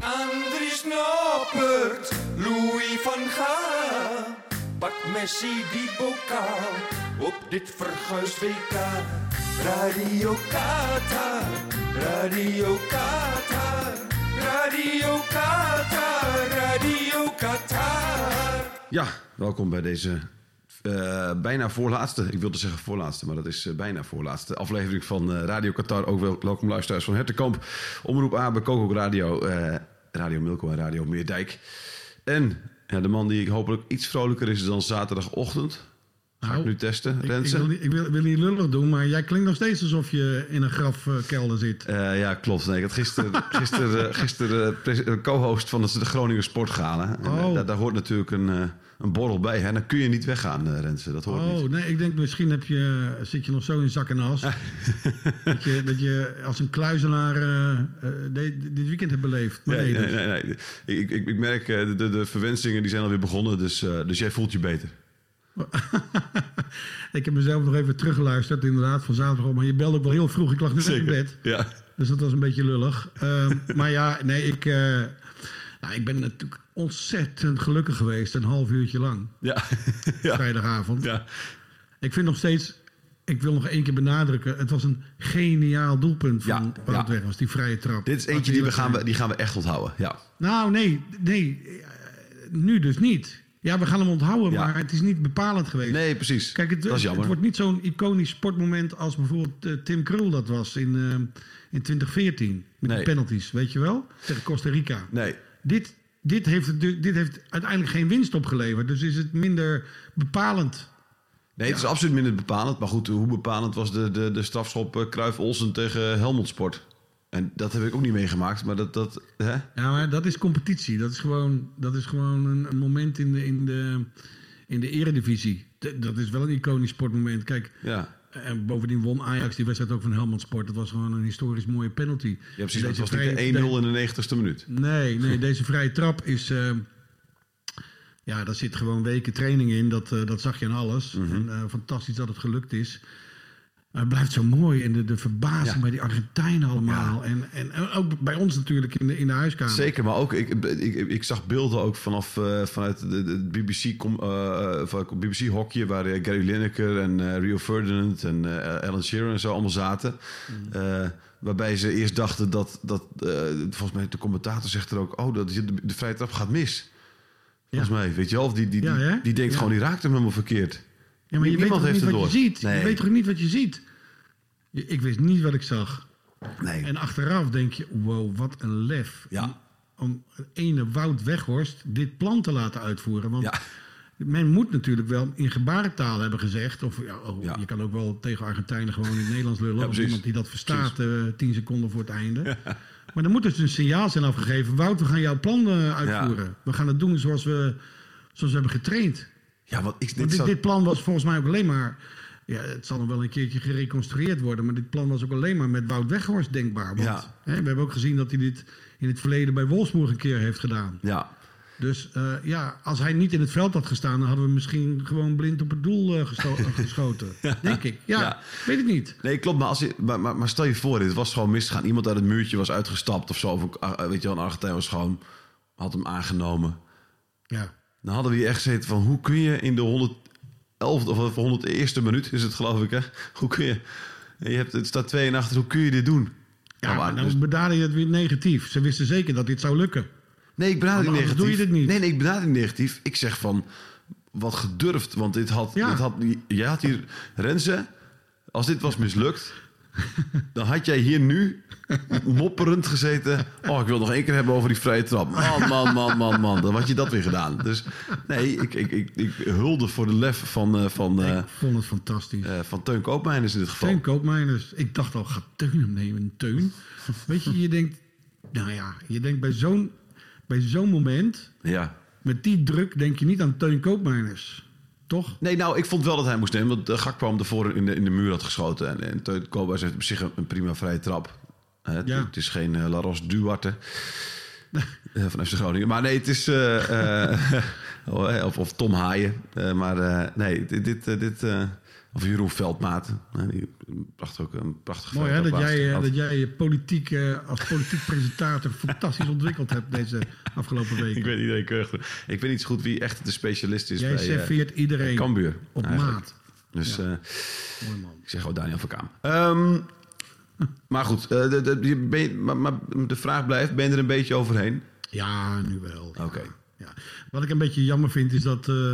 Andries Noppert, Louis van Gaal. Pak Messi die bokaal op dit verguisd WK. Radio Qatar, Radio Qatar, Radio Qatar, Radio Qatar. Ja, welkom bij deze eh, bijna voorlaatste, ik wilde zeggen voorlaatste, maar dat is eh, bijna voorlaatste aflevering van eh, Radio Qatar. Ook wel, welkom luisteraars van Hertenkamp, Omroep Abe, Coco Radio, Radio Milko en Radio Meerdijk. En ja, de man die hopelijk iets vrolijker is dan zaterdagochtend. Ga ik Nou, nu testen, Ik, ik, wil, niet- ik wil, wil niet lullig doen, maar jij klinkt nog steeds alsof je in een grafkelder zit. Ja, klopt. Nee, ik had gisteren, gisteren, gisteren co-host van de Groningen Sportgala. En, eh, Oh. daar, daar hoort natuurlijk een, een borrel bij. Hè? Dan kun je niet weggaan, eh, Renze. Dat hoort niet. Oh, nee, ik denk misschien heb je, zit je nog zo in zak en as. dat, je, dat je als een kluizenaar eh, eh, de- dit weekend hebt beleefd. Maar Nee, nee, nee, dus. nee, nee. Ik, ik, ik merk, de, de, de verwensingen die zijn alweer begonnen, dus, dus jij voelt je beter. Ik heb mezelf nog even teruggeluisterd, inderdaad, van zaterdag. Maar je belde ook wel heel vroeg. Ik lag net in bed. Ja. Dus dat was een beetje lullig. Ehm, maar ja, nee, ik, nou, ik ben natuurlijk ontzettend gelukkig geweest. Een half uurtje lang, Ja. ja. vrijdagavond. ja. Ik vind nog steeds, ik wil nog één keer benadrukken, het was een geniaal doelpunt van Ja, ja. Weghorst, die vrije trap. Dit is eentje die we, gaan, we- die gaan we echt onthouden. Ja. Nou, nee, nee, eh, nu dus niet. Ja, we gaan hem onthouden, Ja. maar het is niet bepalend geweest. Nee, precies. Kijk, het, het jammer. wordt niet zo'n iconisch sportmoment als bijvoorbeeld eh, Tim Krul dat was in, eh, in 2014. Met Nee. de penalties, weet je wel? Tegen Costa Rica. Nee. Dit, dit, heeft, dit heeft uiteindelijk geen winst opgeleverd. Dus is het minder bepalend. Nee, het is absoluut minder bepalend. Maar goed, hoe bepalend was de, de, de strafschop Kruif Olsen tegen Helmond Sport? En dat heb ik ook niet meegemaakt. Maar dat, dat hè? Ja, maar dat is competitie. Dat is gewoon, dat is gewoon een, een moment in de, in de, in de eredivisie. Dat is wel een iconisch sportmoment. Kijk, Ja. En bovendien won Ajax die wedstrijd ook van Helmond Sport. Dat was gewoon een historisch mooie penalty. Ja, precies. En Dat deze was niet vrije- de 1-0 in de 90ste minuut. Nee, nee, deze vrije trap is. eh, ja, daar zit gewoon weken training in. Dat, eh, dat zag je aan alles. Mhm. En eh, fantastisch dat het gelukt is. Maar het blijft zo mooi. En de, de verbazing Ja. bij die Argentijnen allemaal. En, en, en ook bij ons natuurlijk in de, in de huiskamer. Zeker, maar ook ik, ik, ik zag beelden ook vanaf uh, vanuit BBC, com, uh, van het BBC hokje waar uh, Gary Lineker en Rio Ferdinand en Alan Shearer en zo allemaal zaten. Mm. waarbij ze eerst dachten dat, dat volgens mij de commentator zegt er ook, oh, dat de, de vrije trap gaat mis. Volgens ja. mij, weet je wel, die, die, die, die, die denkt gewoon, die raakt hem helemaal verkeerd. Ja, maar je Niemand weet toch heeft niet het wat door. je ziet? Nee. Je weet toch niet wat je ziet? Je- Ik wist niet wat ik zag. Nee. En achteraf denk je, wow, wat een lef. Ja. Om, ene Wout Weghorst dit plan te laten uitvoeren. Want Ja. men moet natuurlijk wel in gebarentaal hebben gezegd. Of ja, oh, Ja. je kan ook wel tegen Argentijnen gewoon in het Nederlands lullen. Ja, of precies. iemand die dat verstaat eh, tien seconden voor het einde. Maar dan moet dus een signaal zijn afgegeven. Wout, we gaan jouw plan eh, uitvoeren. We gaan het doen zoals we, zoals we hebben getraind. Ja, want ik, dit dit, zou- dit plan was volgens mij ook alleen maar... Ja, het zal nog wel een keertje gereconstrueerd worden... maar dit plan was ook alleen maar met Wout Weghorst denkbaar. Want Ja. hè, we hebben ook gezien dat hij dit in het verleden bij Wolfsburg een keer heeft gedaan. ja. Dus eh, ja, als hij niet in het veld had gestaan... dan hadden we misschien gewoon blind op het doel eh, geschoten. Denk ik. Ja, Ja. weet ik niet. Nee, klopt. Maar, als je, maar, maar, maar stel je voor, dit was gewoon misgegaan. Iemand uit het muurtje was uitgestapt of zo. Of, ah, weet je wel, een Argentijn was gewoon... had hem aangenomen. Ja. Dan hadden we hier echt gezeten van... hoe kun je in de 111 of 101ste minuut is het geloof ik, hè? Hoe kun je... Je hebt, het staat 2 en achter, hoe kun je dit doen? Ja, Nou, maar dus- dan bedaarde je het weer negatief. Ze wisten zeker dat dit zou lukken. Nee, ik anders negatief. doe je dit niet. Nee, nee, ik niet negatief. Ik zeg van, wat gedurfd. Want dit had, Ja. dit had jij had hier, Renze, als dit was mislukt, dan had jij hier nu mopperend gezeten. Oh, ik wil nog één keer hebben over die vrije trap. Man, man, man, man, man. Dan had je dat weer gedaan. Dus nee, ik, ik, ik, ik hulde voor de lef van, eh, van, eh, ik vond het fantastisch. eh, van Teun Koopmeiners in dit geval. Teun Koopmeiners. Ik dacht al, gaat Teun hem nemen? Teun? Weet je, je denkt... Nou ja, je denkt bij zo'n bij zo'n moment, Ja. met die druk, denk je niet aan Teun Koopmeiners. Toch? Nee, nou, ik vond wel dat hij moest nemen. Want uh, Gakpo hem ervoor in de, in de muur had geschoten. En, en Teun Koopmeiners heeft op zich een, een prima vrije trap. Het, Ja. het is geen uh, Laros Duarte uh, van FC Groningen. Maar nee, het is... eh, eh, of, of Tom Haaien. Eh, maar eh, nee, dit... dit, dit of Jeroen Veldmaat. Die bracht ook een prachtig Mooi hè, dat jij, dat jij je politiek als politiek presentator fantastisch ontwikkeld hebt deze afgelopen weken. Ik weet iedereen keurig. Ik weet niet zo goed wie echt de specialist is jij bij serveert uh, iedereen op eigenlijk. maat. Dus Ja. uh, Mooi man. ik zeg gewoon Daniel van Kaam. Um, maar goed, uh, de, de, ben je, maar, maar de vraag blijft, ben je er een beetje overheen? Ja, nu wel. Oké. Okay. Ja. Wat ik een beetje jammer vind is dat uh,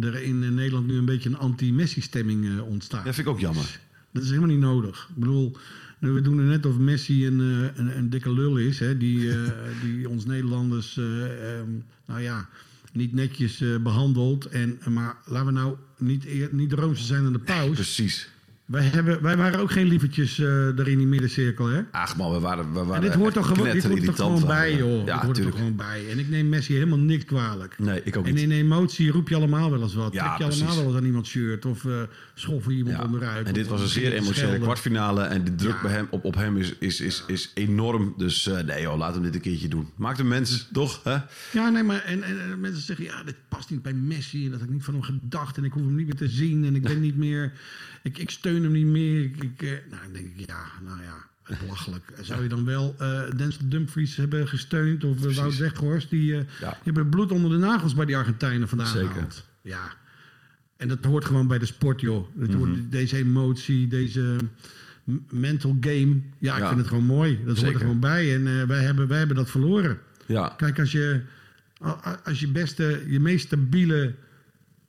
er in Nederland nu een beetje een anti-Messi-stemming uh, ontstaat. Dat vind ik ook jammer. Dat is helemaal niet nodig. Ik bedoel, we doen er net of Messi een, een, een dikke lul is, hè, die, uh, die ons Nederlanders, um, nou ja, niet netjes behandelt. En, maar laten we nou niet, niet de roomse zijn aan de paus. Nee, precies. Wij, hebben, wij waren ook geen lievertjes uh, er in die middencirkel, hè? Ach man, we waren, we waren en dit hoort toch gewoon, dit hoort toch gewoon bij, joh. Ja, dit hoort er gewoon bij. En ik neem Messi helemaal niks kwalijk. Nee, ik ook en niet. in emotie roep je allemaal wel eens wat. Ja, Trek je precies. allemaal wel eens aan iemands shirt. Of uh, schoffel iemand ja. onderuit. En dit was een zeer emotionele kwartfinale. En de druk Ja. bij hem, op, op hem is, is, is, is enorm. Dus uh, nee joh, laat hem dit een keertje doen. Maakt een mens, toch? Hè? Ja, nee, maar en, en, en mensen zeggen, ja, dit past niet bij Messi. En dat heb ik niet van hem gedacht. En ik hoef hem niet meer te zien. En ik ben niet meer... Ik, ik steun hem niet meer. Ik, ik, eh, nou, dan denk ik, ja, nou ja, belachelijk. Zou je dan wel uh, Denzel Dumfries hebben gesteund? Of uh, Wout Weghorst? Die, uh, Ja. die hebben bloed onder de nagels bij die Argentijnen vandaan Zeker. gehaald. Ja. En dat hoort gewoon bij de sport, joh. Dat Mhm. deze emotie, deze mental game. Ja, ik Ja. vind het gewoon mooi. Dat hoort er gewoon bij. En eh, wij, hebben, wij hebben dat verloren. Ja, Kijk, als je, als je beste, je meest stabiele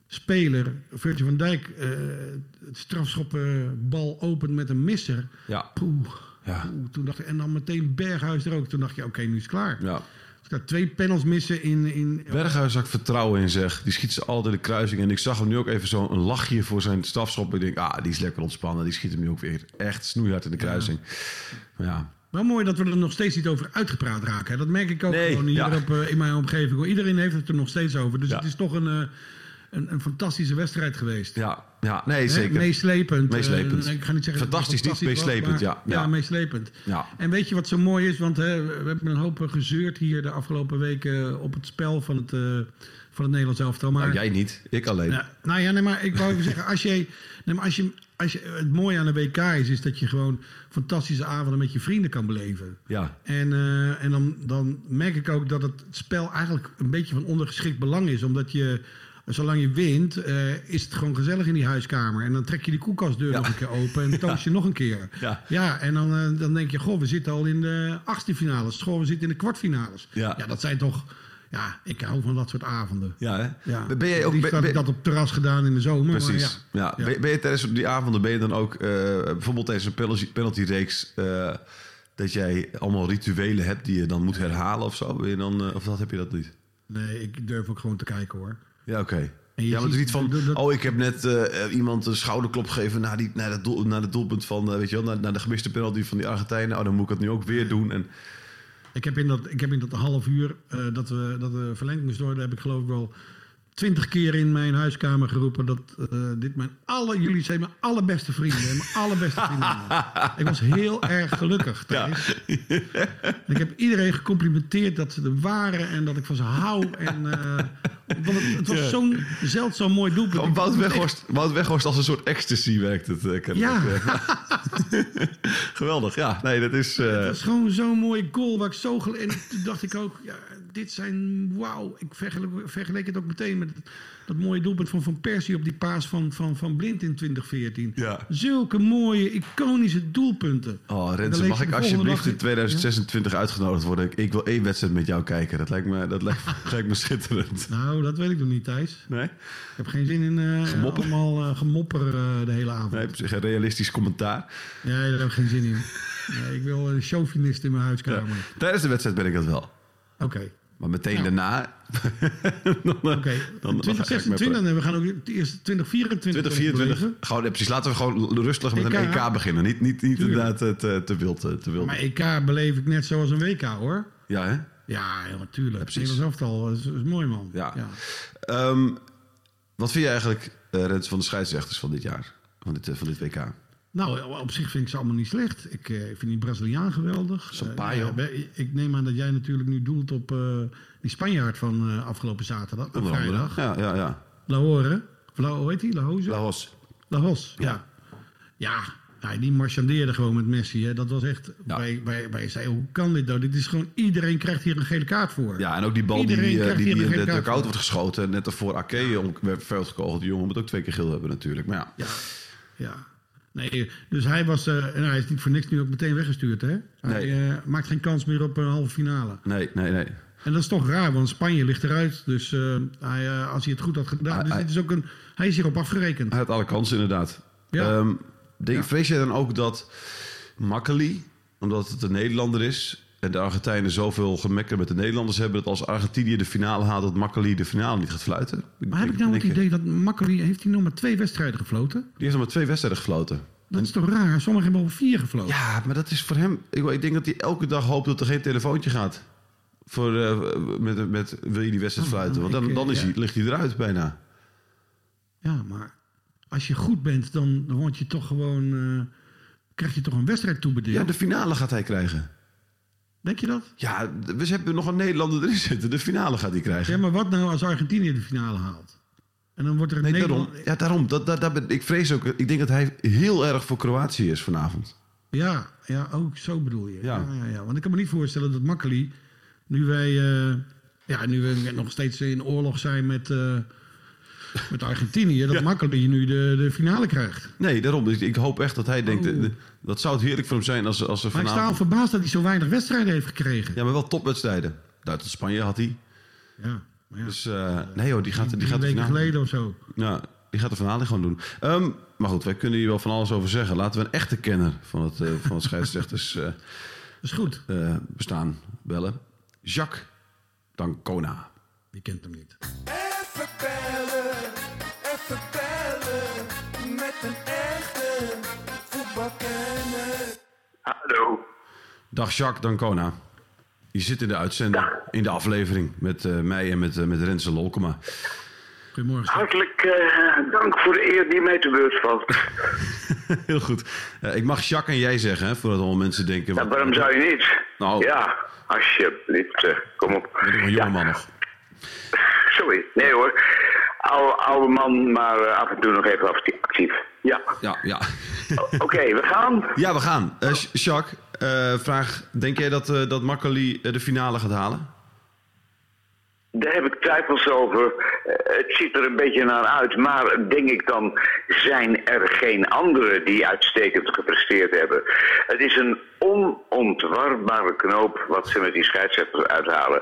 speler, Virgil van Dijk, eh het strafschoppenbal opent met een misser. ja, Poeh, ja. poeh, toen dacht ik, en dan meteen Berghuis er ook. Toen dacht je, oké, nu is het klaar. ja. Ik had twee panels missen in... in Berghuis had ik vertrouwen in, zeg. Die schiet ze altijd de kruising. En ik zag hem nu ook even zo een lachje voor zijn stafschop. Ik denk, ah, die is lekker ontspannen. Die schiet hem nu ook weer echt snoeihard in de kruising. Ja, Wel mooi dat we er nog steeds niet over uitgepraat raken. hè. Dat merk ik ook Nee, gewoon hier ja. op, eh, in mijn omgeving. Iedereen heeft het er nog steeds over. Dus Ja. het is toch een, eh, een, een fantastische wedstrijd geweest. ja, ja nee, zeker. Meeslepend. Meeslepend. Eh, ik ga niet zeggen Fantastisch niet, fantastisch was, meeslepend, ja, ja. Ja, meeslepend. Ja. En weet je wat zo mooi is? Want hè, we hebben een hoop gezeurd hier de afgelopen weken op het spel van het, eh, van het Nederlands elftal. Maar, Nou, jij niet, ik alleen. Ja, nou ja, nee, maar ik wou even zeggen, als je, nee, maar als je, als je, het mooie aan de WK is, is dat je gewoon fantastische avonden met je vrienden kan beleven. Ja, En, eh, en dan, dan merk ik ook dat het spel eigenlijk een beetje van ondergeschikt belang is. Omdat je, zolang je wint, eh, is het gewoon gezellig in die huiskamer. En dan trek je die koelkastdeur Ja. nog een keer open en toast je nog een keer. Ja. ja en dan, eh, dan denk je, goh, we zitten al in de achtste finales. Goh, we zitten in de kwartfinales. Ja. dat zijn toch... Ja, ik hou van dat soort avonden. ja hè? Ja. Ben jij ook... Ben- had ik ben- dat op terras gedaan in de zomer. Precies. Maar ja. ja. Ben, ben je tijdens die avonden ben je dan ook eh, bijvoorbeeld tijdens een penalty, penaltyreeks eh, dat jij allemaal rituelen hebt die je dan moet herhalen of zo? Ben je dan, of dat heb je dat niet? Nee, ik durf ook gewoon te kijken hoor. Ja, oké. Ja, maar het is niet van, dat- dat- oh, ik heb net eh, iemand een schouderklop gegeven naar, die, naar, het, doel, naar het doelpunt van, eh, weet je wel, naar, naar de gemiste penalty van die Argentijnen. Oh, dan moet ik het nu ook weer doen. En, Ik heb in dat, ik heb in dat half uur eh, dat, we, dat we verlengd moesten worden, heb ik geloof ik wel twintig keer in mijn huiskamer geroepen dat dit mijn alle, jullie zijn mijn allerbeste vrienden. en Mijn allerbeste vrienden. ik was heel erg gelukkig, Thijs. En ik heb iedereen gecomplimenteerd dat ze er waren en dat ik van ze hou. En, want het, het was Ja. zo'n zeldzaam mooi doelpunt. Wout Weghorst, Wout Weghorst als een soort ecstasy werkt het. eh. Ja. Eh, Geweldig, ja. Nee, dat is... eh, Het was gewoon zo'n mooie goal waar ik zo gel- En toen dacht ik ook, ja, dit zijn wauw. Ik vergeleek, vergeleek het ook meteen met dat mooie doelpunt van Van Persie op die paas van, van, van Blind in 2014. Ja. Zulke mooie, iconische doelpunten. Oh, lees mag ik alsjeblieft in dag- 2026 uitgenodigd worden? Ik, ik wil één wedstrijd met jou kijken. Dat lijkt me, dat lijkt, lijkt me schitterend. Nou, dat weet ik nog niet, Thijs. Nee? Ik heb geen zin in Gemopper? allemaal eh, gemopper eh, de hele avond. Nee, een realistisch commentaar. Nee, daar heb ik geen zin in. Nee, ik wil een chauvinist in mijn Ja. huiskamer. Tijdens de wedstrijd ben ik dat wel. Oké. Maar meteen Ja. daarna... Oké, ik 2026 met- en we gaan ook de eerste 2024 2024. beleven. Gewoon, ja, precies. Laten we gewoon rustig met een EK. EK beginnen. Niet, niet, niet inderdaad te, te wild. Te wild. Maar EK beleef ik net zoals een WK hoor. Ja, hè? Ja, ja natuurlijk. precies. Nederlands elftal, dat is, is mooi man. Ja. Ehm, wat vind je eigenlijk, eh Rens, van de scheidsrechters van dit jaar? Van dit, eh, van dit WK? Nou, op zich vind ik ze allemaal niet slecht. Ik eh, vind die Braziliaan geweldig. Sampaio. Wij- ik neem aan dat jij natuurlijk nu doelt op eh, die Spanjaard van afgelopen zaterdag. Onder vrijdag. Ja, ja, ja. Lahore. La, hoe heet die? Lahoze? Laos. Lahos, ja. Ja, ja, die marchandeerde gewoon met Messi. Hè. Dat was echt... Ja. Wij, wij, wij zeiden, hoe kan dit nou? Dit is gewoon... Iedereen krijgt hier een gele kaart voor. Ja, en ook die bal die, Iedereen die, eh, die, die een in de dugout wordt geschoten. Net ervoor Ake om werd veld gekogeld. Die jongen moet ook twee keer geel hebben natuurlijk. Maar ja, Ja, ja. Nee, dus hij was... eh, en hij is niet voor niks nu ook meteen weggestuurd, hè? Hij Nee. eh, maakt geen kans meer op een halve finale. nee, nee, nee. En dat is toch raar, want Spanje ligt eruit. Dus hij, als hij het goed had gedaan... Hij- dus hij- dit is ook een, hij is hierop afgerekend. Hij had alle kansen inderdaad. Ja. Ehm, denk, Ja. Vrees jij dan ook dat Makkeli, omdat het een Nederlander is... en de Argentijnen zoveel gemekker met de Nederlanders hebben... dat als Argentinië de finale haalt, dat Makkeli de finale niet gaat fluiten? Maar heb ik nou het idee dat Makkeli... Heeft hij nog maar twee wedstrijden gefloten? Die heeft nog maar twee wedstrijden gefloten. Dat is toch raar? Sommigen hebben al vier gefloten. Ja, maar dat is voor hem... Ik, ik denk dat hij elke dag hoopt dat er geen telefoontje gaat. Voor, eh, met, met, wil je die wedstrijd fluiten? Want dan, ik, eh, dan is ja. hij, ligt hij eruit bijna. Ja, maar als je goed bent, dan, dan word je toch gewoon... eh, krijg je toch een wedstrijd toebedeeld? Ja, de finale gaat hij krijgen. Denk je dat? Ja, we hebben nog een Nederlander erin zitten. De finale gaat hij krijgen. Ja, maar wat nou als Argentinië de finale haalt? En dan wordt er een Nee, Nederland... daarom. Ja, daarom. Dat, dat, ik vrees ook. Ik denk dat hij heel erg voor Kroatië is vanavond. Ja, ja, ook zo bedoel je. Ja. Ja. Ja, ja, Want ik kan me niet voorstellen dat Makkeli, nu wij, eh, ja, nu we nog steeds in oorlog zijn met, eh, met Argentinië, dat Makkeli nu de, de finale krijgt. Nee, daarom. Ik hoop echt dat hij denkt. Oh. eh, Dat zou het heerlijk voor hem zijn als, als er Maar ik sta al vanavond. verbaasd dat hij zo weinig wedstrijden heeft gekregen. Ja, maar wel topwedstrijden. Duitsland-Spanje had hij. Ja, maar ja. Dus eh, nee hoor, die gaat, die Drie gaat de finale. geleden of zo. Ja, die gaat de finale gewoon doen. Ehm, maar goed, wij kunnen hier wel van alles over zeggen. Laten we een echte kenner van het, eh, van het scheidsrechters eh, Dat is goed. eh, bestaan bellen. Jacques Dancona. Die kent hem niet. Even bellen, Hallo. Dag Jacques Dancona. Je zit in de uitzending, in de aflevering met eh, mij en met, eh, met Renze Lolkema. Goedemorgen. Hartelijk eh, dank voor de eer die mij te beurt valt. Heel goed. Eh, ik mag Jacques en jij zeggen, hè, voordat allemaal mensen denken... Ja, wat- waarom zou je niet? Nou. Ja, alsjeblieft. kom op. Ik ben een Ja, jonge man nog. Sorry. Nee hoor. Oude, oude man, maar af en toe nog even actief. Ja. Ja, ja. Oké, we gaan. ja, we gaan. J- Jacques, eh, vraag. Denk jij dat, eh, dat de finale gaat halen? Daar heb ik twijfels over. Eh, het ziet er een beetje naar uit. Maar denk ik dan, zijn er geen anderen die uitstekend gepresteerd hebben? Het is een onontwarbare knoop wat ze met die scheidsrechters uithalen.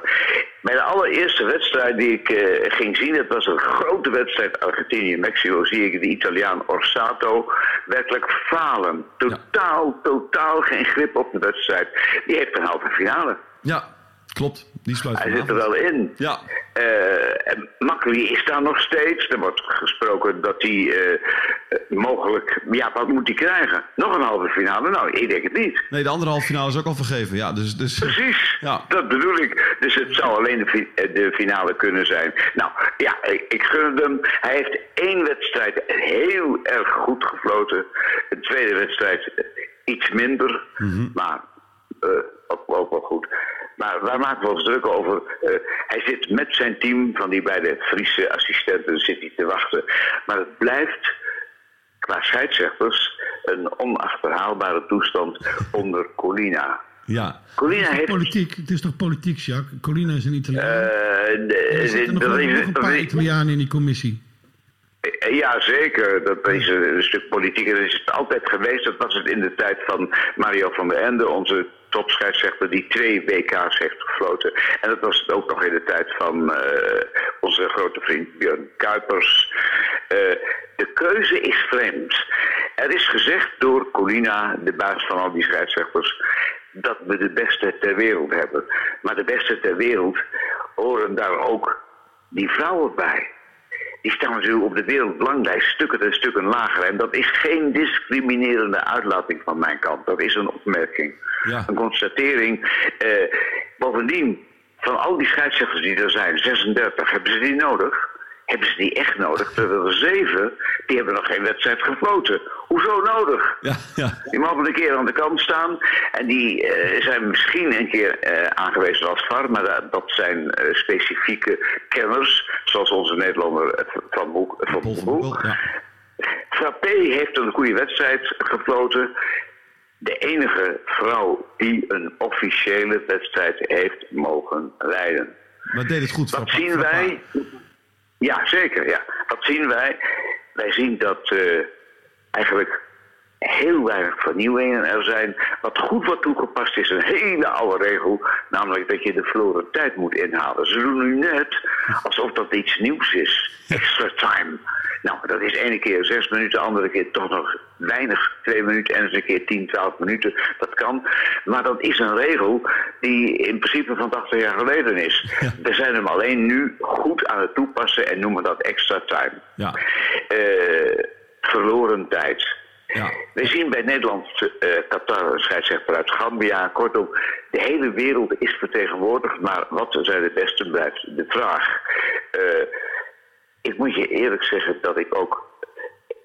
Bij de allereerste wedstrijd die ik eh, ging zien, het was een grote wedstrijd Argentinië-Mexico, zie ik de Italiaan Orsato werkelijk falen. Totaal, totaal geen grip op de wedstrijd. Die heeft een halve finale. Ja, klopt. Die sluit Hij zit er wel in. Ja. Eh, Makkeli is daar nog steeds. Er wordt gesproken dat hij eh, mogelijk... Ja, wat moet hij krijgen? Nog een halve finale? Nou, ik denk het niet. Nee, de andere halve finale is ook al vergeven. Ja, dus... dus Precies, Ja. dat bedoel ik. Dus het zou alleen de, fi- eh, de finale kunnen zijn. Nou, ja, ik, ik gun het hem. Hij heeft één wedstrijd heel erg goed gefloten. De tweede wedstrijd iets minder. Maar eh, ook, ook wel goed. Maar waar maken we ons druk over? Eh, hij zit met zijn team van die beide Friese assistenten zit hij te wachten. Maar het blijft qua scheidsrechters een onachterhaalbare toestand onder Colina. ja. Colina Het is, toch heeft... politiek, het is toch politiek, Jacques? Colina is een Italiaan. eh, de- er zitten nog, een paar Italianen in die commissie. Ja, zeker. Dat is een, een stuk politiek. Dat is het altijd geweest. Dat was het in de tijd van Mario van der Ende, onze topscheidsrechter, die twee WK's heeft gefloten. En dat was het ook nog in de tijd van eh, onze grote vriend Björn Kuipers. Eh, de keuze is vreemd. Er is gezegd door Colina, de baas van al die scheidsrechters, dat we de beste ter wereld hebben. Maar de beste ter wereld horen daar ook die vrouwen bij. Die staan natuurlijk op de wereldbelanglijst stukken en stukken lager. En dat is geen discriminerende uitlating van mijn kant. Dat is een opmerking. Ja. Een constatering. Eh, bovendien, van al die scheidsrechters die er zijn, 36, hebben ze die nodig? Hebben ze die echt nodig? Terwijl er zeven, die hebben nog geen wedstrijd gefloten. Hoezo nodig? Ja, ja. Die mogen een keer aan de kant staan. En die eh, zijn misschien een keer eh, aangewezen als VAR. Maar dat, dat zijn eh, specifieke kenners. Zoals onze Nederlander Van Boek. Van Paul van Boek. Ja. Frappé heeft een goede wedstrijd gefloten. De enige vrouw die een officiële wedstrijd heeft mogen leiden. Maar deed het goed. Wat zien wij? Ja, zeker. Ja. Wat zien wij? Wij zien dat eh, eigenlijk heel weinig vernieuwingen er zijn. Wat goed wordt toegepast is een hele oude regel, namelijk dat je de verloren tijd moet inhalen. Ze doen nu net alsof dat iets nieuws is. Extra time. Nou, dat is ene keer zes minuten, andere keer toch nog weinig, twee minuten en eens een keer 10, 12 minuten. Dat kan. Maar dat is een regel die in principe van 80 jaar geleden is. We zijn hem alleen nu goed aan het toepassen en noemen dat extra time. Ja. Eh, verloren tijd. Ja. We zien bij Nederland eh Qatar scheidsrechter uit Gambia. Kortom, de hele wereld is vertegenwoordigd, maar wat zijn de beste blijft de vraag. Eh, ik moet je eerlijk zeggen dat ik ook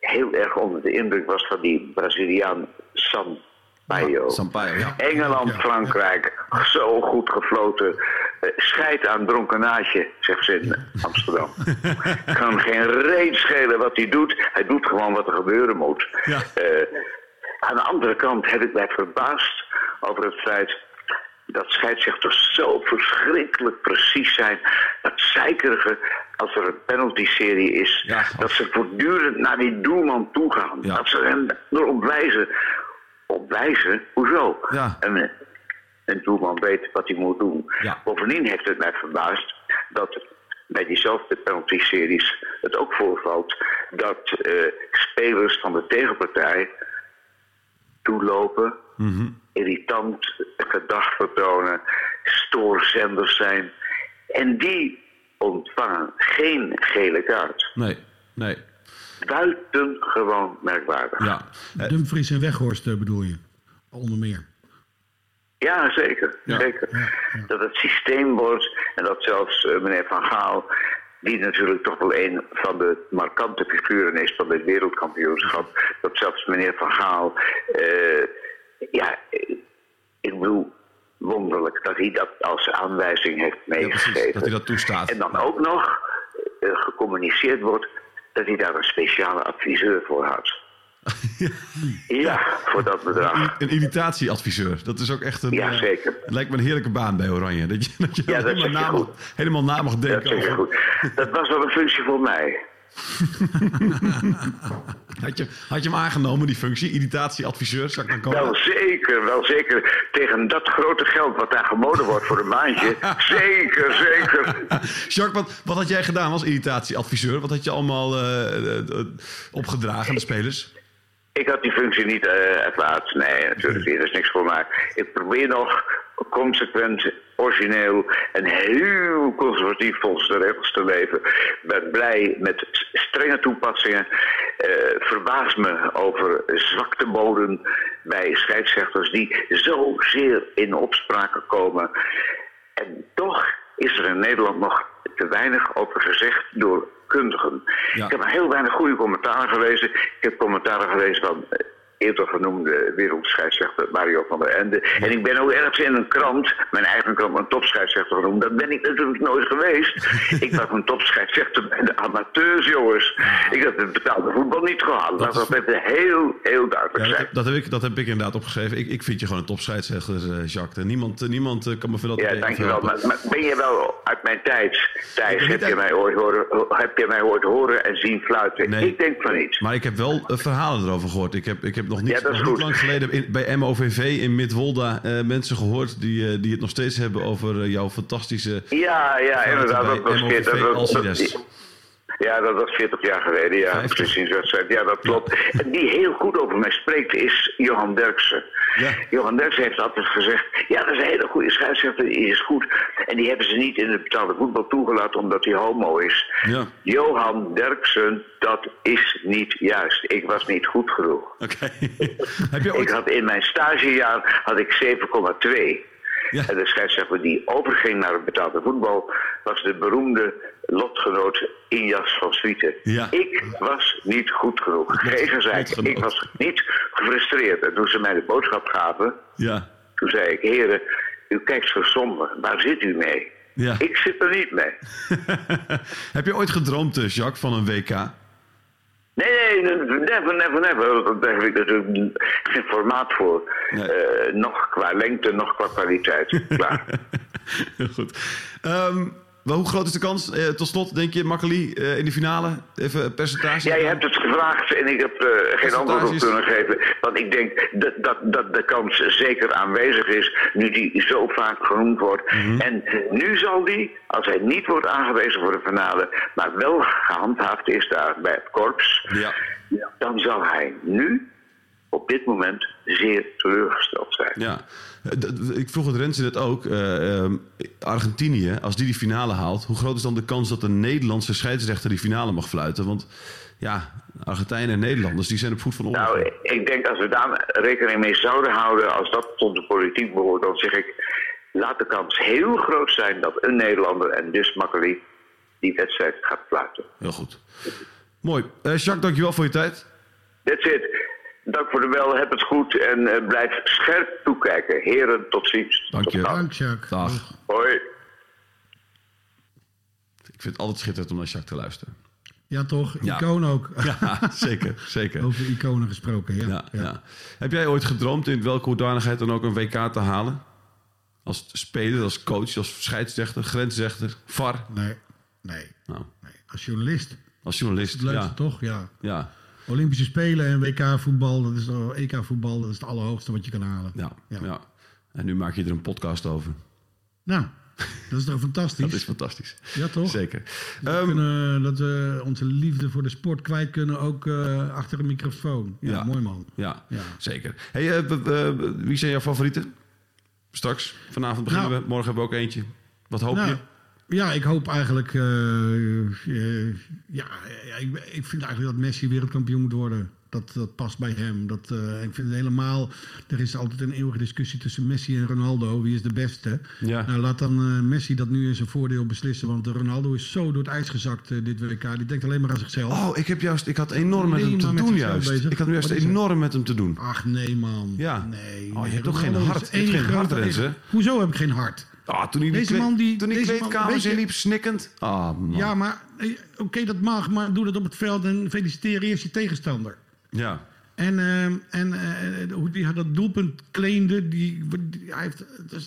heel erg onder de indruk was van die Braziliaan Sampaio. Sampaio, ja. Engeland. Frankrijk, zo goed gefloten. Eh, scheid aan dronkenaadje, zegt ze in Amsterdam. kan geen reet schelen wat hij doet. Hij doet gewoon wat er gebeuren moet. Ja. Eh, aan de andere kant heb ik mij verbaasd over het feit dat scheidsrechters zo verschrikkelijk precies zijn. Dat zeikerige, als er een penalty-serie is, Ja. dat ze voortdurend naar die doelman toe gaan. Ja. Dat ze hem erop wijzen. Op wijzen? Hoezo? Ja. Een, een doelman weet wat hij moet doen. Bovendien heeft het mij verbaasd dat bij diezelfde penalty-series het ook voorvalt dat eh, spelers van de tegenpartij toelopen, Irritant gedrag vertonen, stoorzenders zijn. En die ontvangen geen gele kaart. Nee, nee. Buitengewoon merkwaardig. Ja. Eh, Dumfries en Weghorst eh, bedoel je? Onder meer. Ja, zeker. Ja. zeker. Dat het systeem wordt en dat zelfs eh, meneer Van Gaal, die natuurlijk toch wel een van de markante figuren is van dit wereldkampioenschap, dat zelfs meneer Van Gaal, eh, ja, ik bedoel, wonderlijk dat hij dat als aanwijzing heeft ja, meegegeven. Dat hij dat toestaat. En dan ook nog eh, gecommuniceerd wordt dat hij daar een speciale adviseur voor had. ja, voor dat bedrag. Een irritatieadviseur. Dat is ook echt een. Ja, eh, zeker. Het lijkt me een heerlijke baan bij Oranje. Dat je, dat je Ja, dat helemaal, na helemaal na mag denken over. goed. Dat was wel een functie voor mij. Had je, had je hem aangenomen, die functie? Irritatieadviseur, zou ik dan komen? Wel zeker, wel zeker. Tegen dat grote geld wat daar geboden wordt voor een maandje. zeker, zeker. Jacques, wat, wat had jij gedaan als irritatieadviseur? Wat had je allemaal eh, eh, eh, opgedragen aan de spelers? Ik had die functie niet ervaard. Nee, natuurlijk. Dat is niks voor mij. Ik probeer nog consequent, origineel en heel conservatief volgens de regels te leven. Ik ben blij met strenge toepassingen. Eh verbaas me over zwakteboden bij scheidsrechters die zozeer in opspraken komen. En toch is er in Nederland nog te weinig over gezegd door kundigen. Ja. Ik heb heel weinig goede commentaren gelezen. Ik heb commentaren gelezen van eh, eerder genoemde wereldscheidsrechter Mario van der Ende. En ik ben ook ergens in een krant, mijn eigen krant, een topscheidsrechter genoemd. Dat ben ik natuurlijk nooit geweest. ik was een topscheidsrechter bij de amateurs, jongens. Ik heb het betaalde voetbal niet gehad. Dat Dat, dat is- moet heel, heel duidelijk Ja, zijn. dat, dat, heb ik, dat heb ik inderdaad opgeschreven. Ik, ik vind je gewoon een topscheidsrechter, eh, Jacques. En niemand, eh, niemand eh, kan me veel Ja, dankjewel. Maar, maar ben je wel uit mijn tijd, Thijs, heb je, mij ooit horen, heb je mij ooit horen en zien fluiten? Nee. Ik denk van niet. Maar ik heb wel eh, verhalen erover gehoord. Ik heb, ik heb nog niet, Ja, nog niet goed. lang geleden in, bij MOVV in Midwolda eh, mensen gehoord die, eh, die het nog steeds hebben over eh, jouw fantastische. Ja, ja, inderdaad. Dat was, MOVV 40, dat, was- Alcides. dat- ja, dat was 40 jaar geleden. Ja, 50. precies. Ja, dat klopt. En die heel goed over mij spreekt is Johan Derksen. Ja. Johan Derksen heeft altijd gezegd: Ja, dat is een hele goede scheidsrechter, die is goed. En die hebben ze niet in het betaalde voetbal toegelaten omdat hij homo is. Ja. Johan Derksen, dat is niet juist. Ik was niet goed genoeg. Oké. Ik had in mijn stagejaar had ik 7,2. Ja. En de scheidsrechter die overging naar het betaalde voetbal was de beroemde lotgenoot Injas van Swieten. Ja. Ik was niet goed genoeg. Lotgenoot. Ik was niet gefrustreerd. En toen ze mij de boodschap gaven, Ja. toen zei ik, heren, u kijkt zo somber. Waar zit u mee? Ja. Ik zit er niet mee. Heb je ooit gedroomd, eh, Jacques, van een WK? Nee, nee, never, never, never. Daar heb ik natuurlijk geen formaat voor. Nee. Eh, nog qua lengte, nog qua kwaliteit. Klaar. Goed. Ehm, wel, hoe groot is de kans? Eh, tot slot, denk je, Makkeli, eh, in de finale? Even een percentage? Ja, je hebt het gevraagd en ik heb eh, geen antwoord op kunnen geven. Want ik denk dat, dat, dat de kans zeker aanwezig is, nu die zo vaak genoemd wordt. Mhm. En nu zal die, als hij niet wordt aangewezen voor de finale, maar wel gehandhaafd is daar bij het korps, Ja. dan zal hij nu, op dit moment, zeer teleurgesteld zijn. Ja, ik vroeg het Rens net ook. eh, ehm, Argentinië, als die die finale haalt, hoe groot is dan de kans dat een Nederlandse scheidsrechter die finale mag fluiten? Want ja, Argentijnen en Nederlanders, die zijn op voet van oorlog. Nou, ik denk als we daar rekening mee zouden houden, als dat tot de politiek behoort, dan zeg ik, laat de kans heel groot zijn dat een Nederlander en dus Makkeli die wedstrijd gaat fluiten. Heel goed. Mooi. Eh, Jacques, dankjewel voor je tijd. That's it. Dank voor de bel, heb het goed en eh, blijf scherp toekijken. Heren, tot ziens. Dank Tot je. Dank, Jacques. Dag. Hoi. Ik vind het altijd schitterend om naar Jacques te luisteren. Ja, toch? Ja. Icoon ook. Ja, zeker. zeker. Over iconen gesproken, ja. Ja, ja. Heb jij ooit gedroomd in welke hoedanigheid dan ook een WK te halen? Als speler, als coach, als scheidsrechter, grensrechter, VAR? Nee, nee, Nou, nee. Als journalist. als journalist, Het leukste ja. toch? Ja. Ja, Olympische Spelen en WK-voetbal, dat is EK-voetbal, dat is het allerhoogste wat je kan halen. ja, ja, Ja. En nu maak je er een podcast over. Nou, dat is toch fantastisch? Dat is fantastisch. Ja, toch? Zeker. Dat, Ehm, kunnen, dat we onze liefde voor de sport kwijt kunnen, ook eh, achter een microfoon. Ja, Ja. mooi man. ja, Ja. zeker. Hey, eh, wie zijn jouw favorieten? Straks, vanavond beginnen Nou. we. Morgen hebben we ook eentje. Wat hoop Nou, je? Ja, ik hoop eigenlijk. eh, eh, ja, ja ik, ik vind eigenlijk dat Messi wereldkampioen moet worden. Dat, dat past bij hem. Dat, eh, ik vind het helemaal. Er is altijd een eeuwige discussie tussen Messi en Ronaldo. Wie is de beste? Ja. Nou, laat dan Messi dat nu in zijn voordeel beslissen. Want Ronaldo is zo door het ijs gezakt dit WK. Die denkt alleen maar aan zichzelf. Oh, ik, heb juist, ik had enorm met hem te doen juist. Ik had nu juist enorm met hem te doen. Ach nee, man. Ja. Nee. Oh, je hebt toch geen hart? Je hebt geen hart? Hoezo heb ik geen hart? Ah, toen hij Deze die, man die- toen die man- inliep, snikkend. Ah, man. Ja, maar eh, oké, dat mag. Maar doe dat op het veld en feliciteer eerst je tegenstander. Ja. En, ehm, en eh, hoe hij dat doelpunt claimde, die, die- hij heeft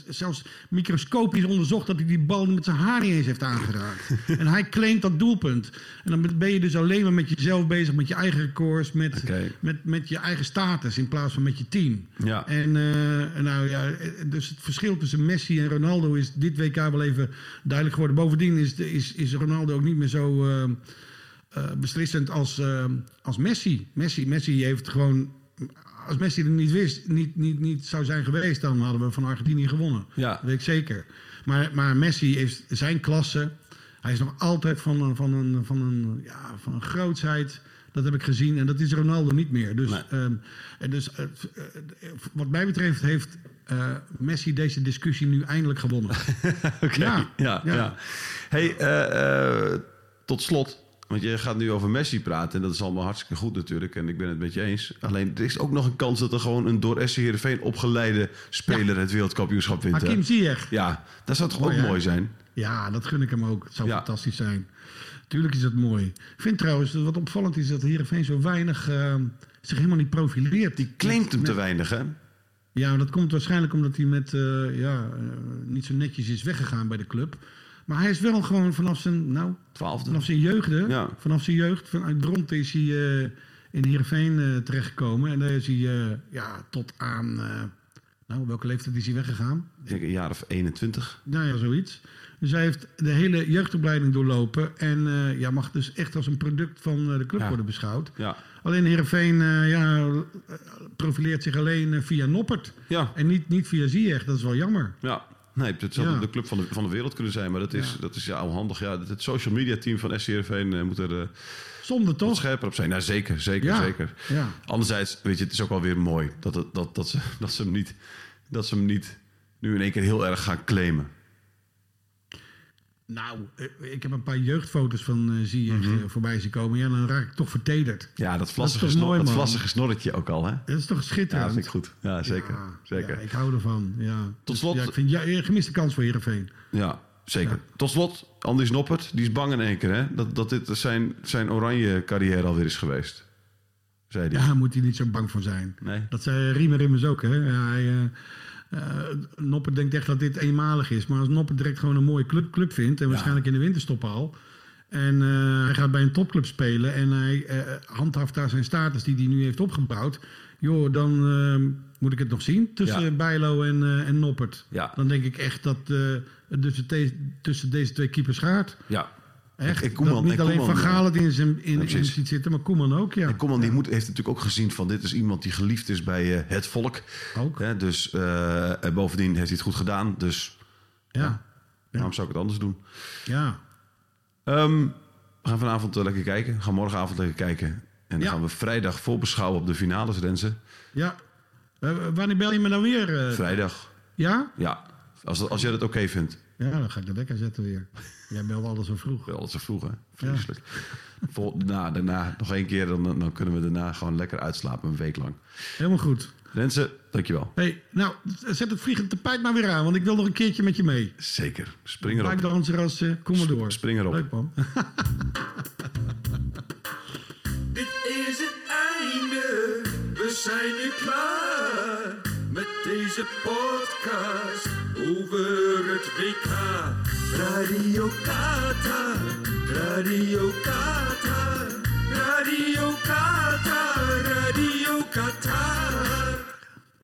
zelfs microscopisch onderzocht dat hij die bal met zijn haar niet eens heeft aangeraakt. en hij claimt dat doelpunt. En dan ben je dus alleen maar met jezelf bezig, met je eigen records, met, met, met je eigen status in plaats van met je team. Ja. En eh, nou ja, eh, dus het verschil tussen Messi en Ronaldo is dit WK wel even duidelijk geworden. Bovendien is, is, is Ronaldo ook niet meer zo eh, beslissend als, eh, als Messi. Messi. Messi heeft gewoon. Als Messi er niet wist, niet, niet, niet zou zijn geweest, dan hadden we van Argentinië gewonnen. Ja. Dat weet ik zeker. Maar, maar Messi heeft zijn klasse. Hij is nog altijd van een, van een, van een, ja, van een grootsheid. Dat heb ik gezien. En dat is Ronaldo niet meer. Dus, Nee. ehm, en dus eh, eh, wat mij betreft heeft Messi deze discussie nu eindelijk gewonnen. Oké. Ja, Ja, ja. ja. Hey, tot slot. Want je gaat nu over Messi praten. En dat is allemaal hartstikke goed natuurlijk. En ik ben het met je eens. Alleen er is ook nog een kans dat er gewoon een door SC Heerenveen opgeleide speler het wereldkampioenschap wint. Hakim Ziyech. Ja, dat zou toch Mooi, ook mooi zijn? Ja, dat gun ik hem ook. Het zou Ja. fantastisch zijn. Tuurlijk is dat mooi. Ik vind trouwens, dat wat opvallend is, dat Heerenveen zo weinig eh, zich helemaal niet profileert. Die Claimt hem te weinig, hè? Ja, maar dat komt waarschijnlijk omdat hij met, eh, ja, eh, niet zo netjes is weggegaan bij de club. Maar hij is wel gewoon vanaf zijn, nou, Twaalfde. vanaf zijn jeugd? Ja. Vanaf zijn jeugd, vanuit Dronten is hij eh, in Heerenveen eh terechtgekomen. En daar is hij, eh, ja, tot aan, nou, welke leeftijd is hij weggegaan? Ik denk een jaar of 21. Nou ja, zoiets. Dus hij heeft de hele jeugdopleiding doorlopen. En ja, mag dus echt als een product van de club Ja. worden beschouwd. Ja. Alleen Heerenveen ja, profileert zich alleen via Noppert. Ja. En niet, niet via Ziyech. Dat is wel jammer. Ja. Nee, het zou Ja. de club van de, van de wereld kunnen zijn. Maar dat is, Ja. dat is ja, onhandig. Ja, het social media team van SC Heerenveen eh, moet er eh, Zonde toch? scherper op zijn. Nou, zeker, zeker, Ja. zeker. Ja. Anderzijds, weet je, het is ook wel weer mooi dat, het, dat, dat, ze, dat, ze, hem niet, dat ze hem niet nu in één keer heel erg gaan claimen? Nou, eh, ik heb een paar jeugdfoto's van uh, Ziyech eh, voorbij zien komen. Ja, dan raak ik toch vertederd. Ja, dat is vlassige, mooi, dat man? vlassige snorretje ook al, hè? Dat is toch Ja, schitterend? dat vind ik goed. Ja, zeker. Ja, zeker. ja, ik hou ervan. Ja. Tot slot- Ja, ik vind ja, een gemiste kans voor Heerenveen. Ja, zeker. Tot slot, Andries Noppert, die is bang in één keer, hè? Dat, dat dit zijn, zijn oranje carrière alweer is geweest. Zei hij. Ja, daar moet hij niet zo bang voor zijn. Nee. Dat zei Riemer immers ook. Hè? Ja, hij, eh, eh, Noppert denkt echt dat dit eenmalig is. Maar als Noppert direct gewoon een mooie club, club vindt... en waarschijnlijk in de winterstop al... en eh, hij gaat bij een topclub spelen... en hij eh, handhaft daar zijn status die hij nu heeft opgebouwd... joh, dan eh, moet ik het nog zien tussen Ja. Bijlo en, en Noppert. Ja. Dan denk ik echt dat het tussen, tussen deze twee keepers gaat. Ja. Echt. En Koeman- dat niet en alleen Koeman, Van Gaal het in zijn in, in ziet zitten... maar Koeman ook, ja. En Koeman die moet, heeft natuurlijk ook gezien van dit is iemand die geliefd is bij eh, het volk. Ook. Hè, dus eh, en bovendien heeft hij het goed gedaan. Dus Ja, waarom zou ik het anders doen? ja. Ehm, we gaan vanavond eh, lekker kijken. We gaan morgenavond lekker kijken. En dan Ja. gaan we vrijdag voorbeschouwen op de finales, Renze. Ja. Eh, wanneer bel je me dan weer? eh? Vrijdag. ja? Ja, als, dat- als jij dat oké vindt. Ja, dan ga ik de wekker zetten weer. Jij belt alles zo vroeg. Wel, dat zo vroeg, hè? Vreselijk. Vol, na, daarna nog één keer, dan, dan kunnen we daarna gewoon lekker uitslapen een week lang. Helemaal goed. Renze, dankjewel. hey, nou, zet het vliegend tapijt maar weer aan, want ik wil nog een keertje met je mee. Zeker. Spring erop. Buikdanser als uh, kom maar door. Spring erop. Leuk man. Dit is het einde, we zijn nu klaar met deze podcast over het WK. Radio Qatar, Radio Qatar, Radio Qatar, Radio.